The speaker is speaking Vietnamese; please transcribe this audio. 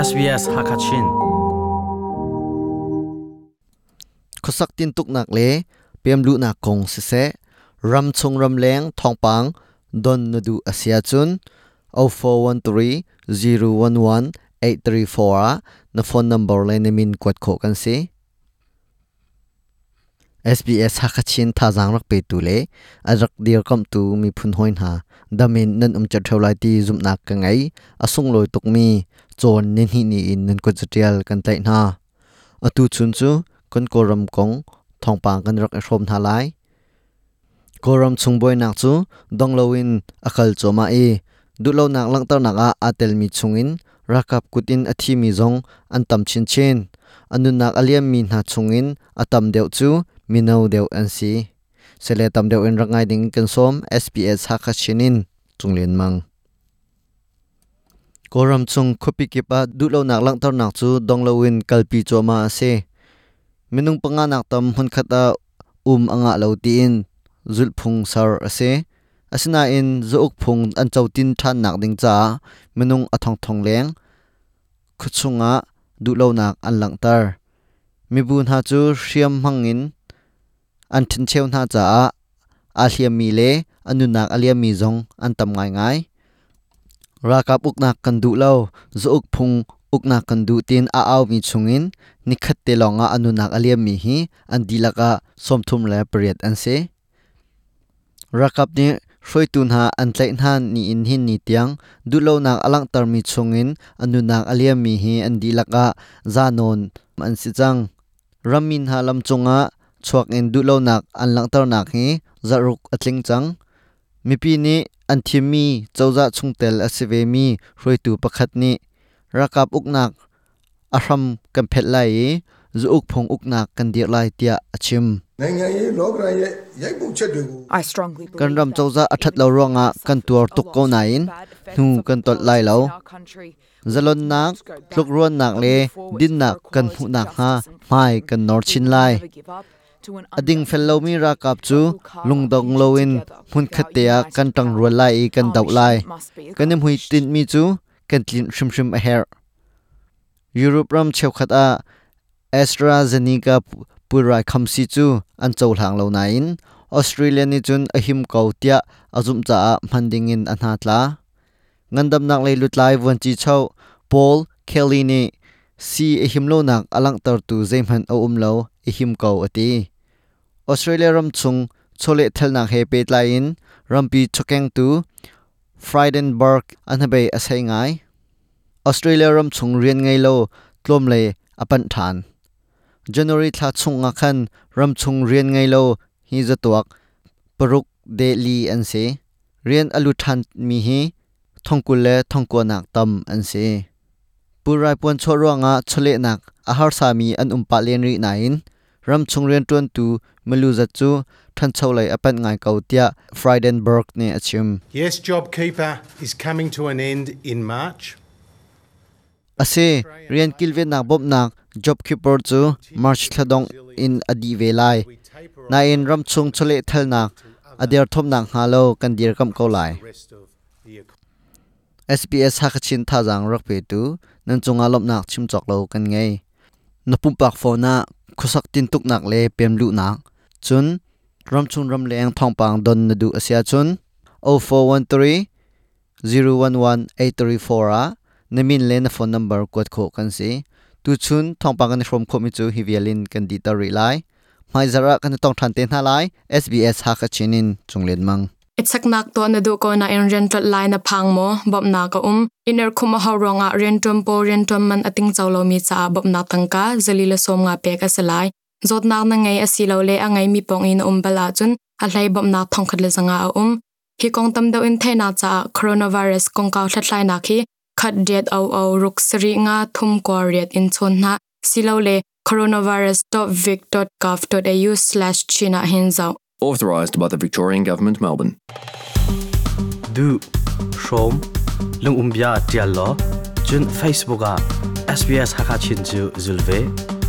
SBS Hakachin. Khosak tin tuk nak le pem lu na kong se se, ram chung ram leng thong pang, don na du asia chun 0413 011 834 na phone number le na min kwat kho kan si SBS Hakachin tha jang rak pe tu le arak dir kam tu mi phun hoin ha damin nan um chat tholai ti zum nak ka ngai asung loi tuk mi chon nin hi ni in nan ko chatial kan tai na atu chun chu kon koram kong thong pang kan rak rom tha lai koram chung boy nak chu dong lowin akal choma e du lo nak lang tar nak a atel mi chungin rakap kutin athi mi zong an tam chin chin anu nak aliam mi na chungin atam deu chu mino deu an si. Sele tam deu in rangai ding kan som sps ha kha chinin chunglen mang. Koram chung khopi ki pa du lo nak lang tar nak chu dong lowin kalpi choma ase minung panga nak tam hun khata um anga lo ti in, zul phung sar ase asina in zo uk phung an chautin than nak ding cha. Minung athong thong leng. Khuchunga du lo nak an lang tar. Mi bun ha chu hriam hangin อันทินเชวนาจาอาเลียมีเลอนุนักอาเลียมีจงอันตำง่ายง่ายรากับอุกนักกันดูเล่าจุกพุงอุกนักกันดูตีนอาเอาวมีชงอินนิคัดเตลองอาอนุนักอาเลียมีฮีอันดีละกะสมทุมและเปรียดอันเซรากับนี้ช่วยตุนหาอันเใจนหานนี่อินหินนี่เตียงดูเล่านักอลังตรมีชงอินอนุนักอาเลียมีฮีอันดีละกะจานนอันสิจังรามินฮาลัมจงอา chuak in du lo nak an lang tar nak hi zaruk atling chang mi pi ni an thi mi chawza chungtel asive mi roi tu pakhat ni rakap uk nak ahram kan phet lai zu uk phong uk nak kan dir lai tia achim kan ram chawza athat lo ronga kan tuar tuk ko na in nu kan tot lai lo zalon nak tluk ruan nak le din nak kan hu nak ha mai kan nor chin lai ading fel lo mi ra kap chu lungdong loin hun khatia kan tang rual lai kan dau lai. kan em hui tin mi chu kan tlin shrim shrim a her europe ram cheu khat a AstraZeneca purai khamsi chu an chau hlang lo na in. Australia ni chun ahim ko tia azum cha manding in anha tla. Ngandam nak le lutlai won chi chau paul kelly ni si ahim lo nak alang tar tu zeimhan o um lo ahim ko ati. Australia ram chung chole thel na he pe tla rampi chokeng tu Friedenberg anhabe asai ngai. Australia ram chung rian ngai lo tlom le apan than. January thla nga khan ram chung rian ngai lo hi zatuak paruk de li an se. Rian alu than mi hi thongkul le thongko nak tam an se. Purai pon chorwa nga chole nak ahar sami an umpa len ri nain ram chung rian tuan tu melu za chu than cholai apan ngai kautia Friedenberg ne achim. Yes, JobKeeper is coming to an end in March. ase rian kilve nak bob nak job keeper chu march thladong in adi velai na in ram chung chole thal nak thom nak halo kan dir kam ko lai. SBS hakachin tha jang rak pe tu nan chunga lop nak chim chok lo kan ngei napum pak phona khusak tin tuk nak le pem lu nak chun ram chung ram leng thong pang don na du asia chun 0413 011 834 a namin le na phone number kwat kho kan si tu chun thong pang kan from kho chu hi vialin kan di ta ri lai mai zara kan tong than te na lai SBS hakachinin chunglen mang Itsak nak to na du ko na in rental line na pang mo bob na ka um. Iner khuma ha ronga, rentum po, rentum man ating chawlo mi cha bob na tangka zalila som nga pe ka salai zot na na ngai asilo le angai mi pong in um bala chun, a hlai bob na thong khat le zanga um. Ki kong tam do in the na cha, coronavirus kong ka thlai na khi khat det au au ruk sri nga, thum ko riat in chon na. Silo le coronavirus.vic.gov.au/china hinzau Authorised by the Victorian Government, Melbourne. du shom lung umbia chun facebook SBS zulve